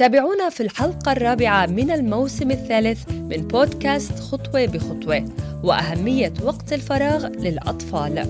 تابعونا في الحلقة الرابعة من الموسم الثالث من بودكاست خطوة بخطوة وأهمية وقت الفراغ للأطفال.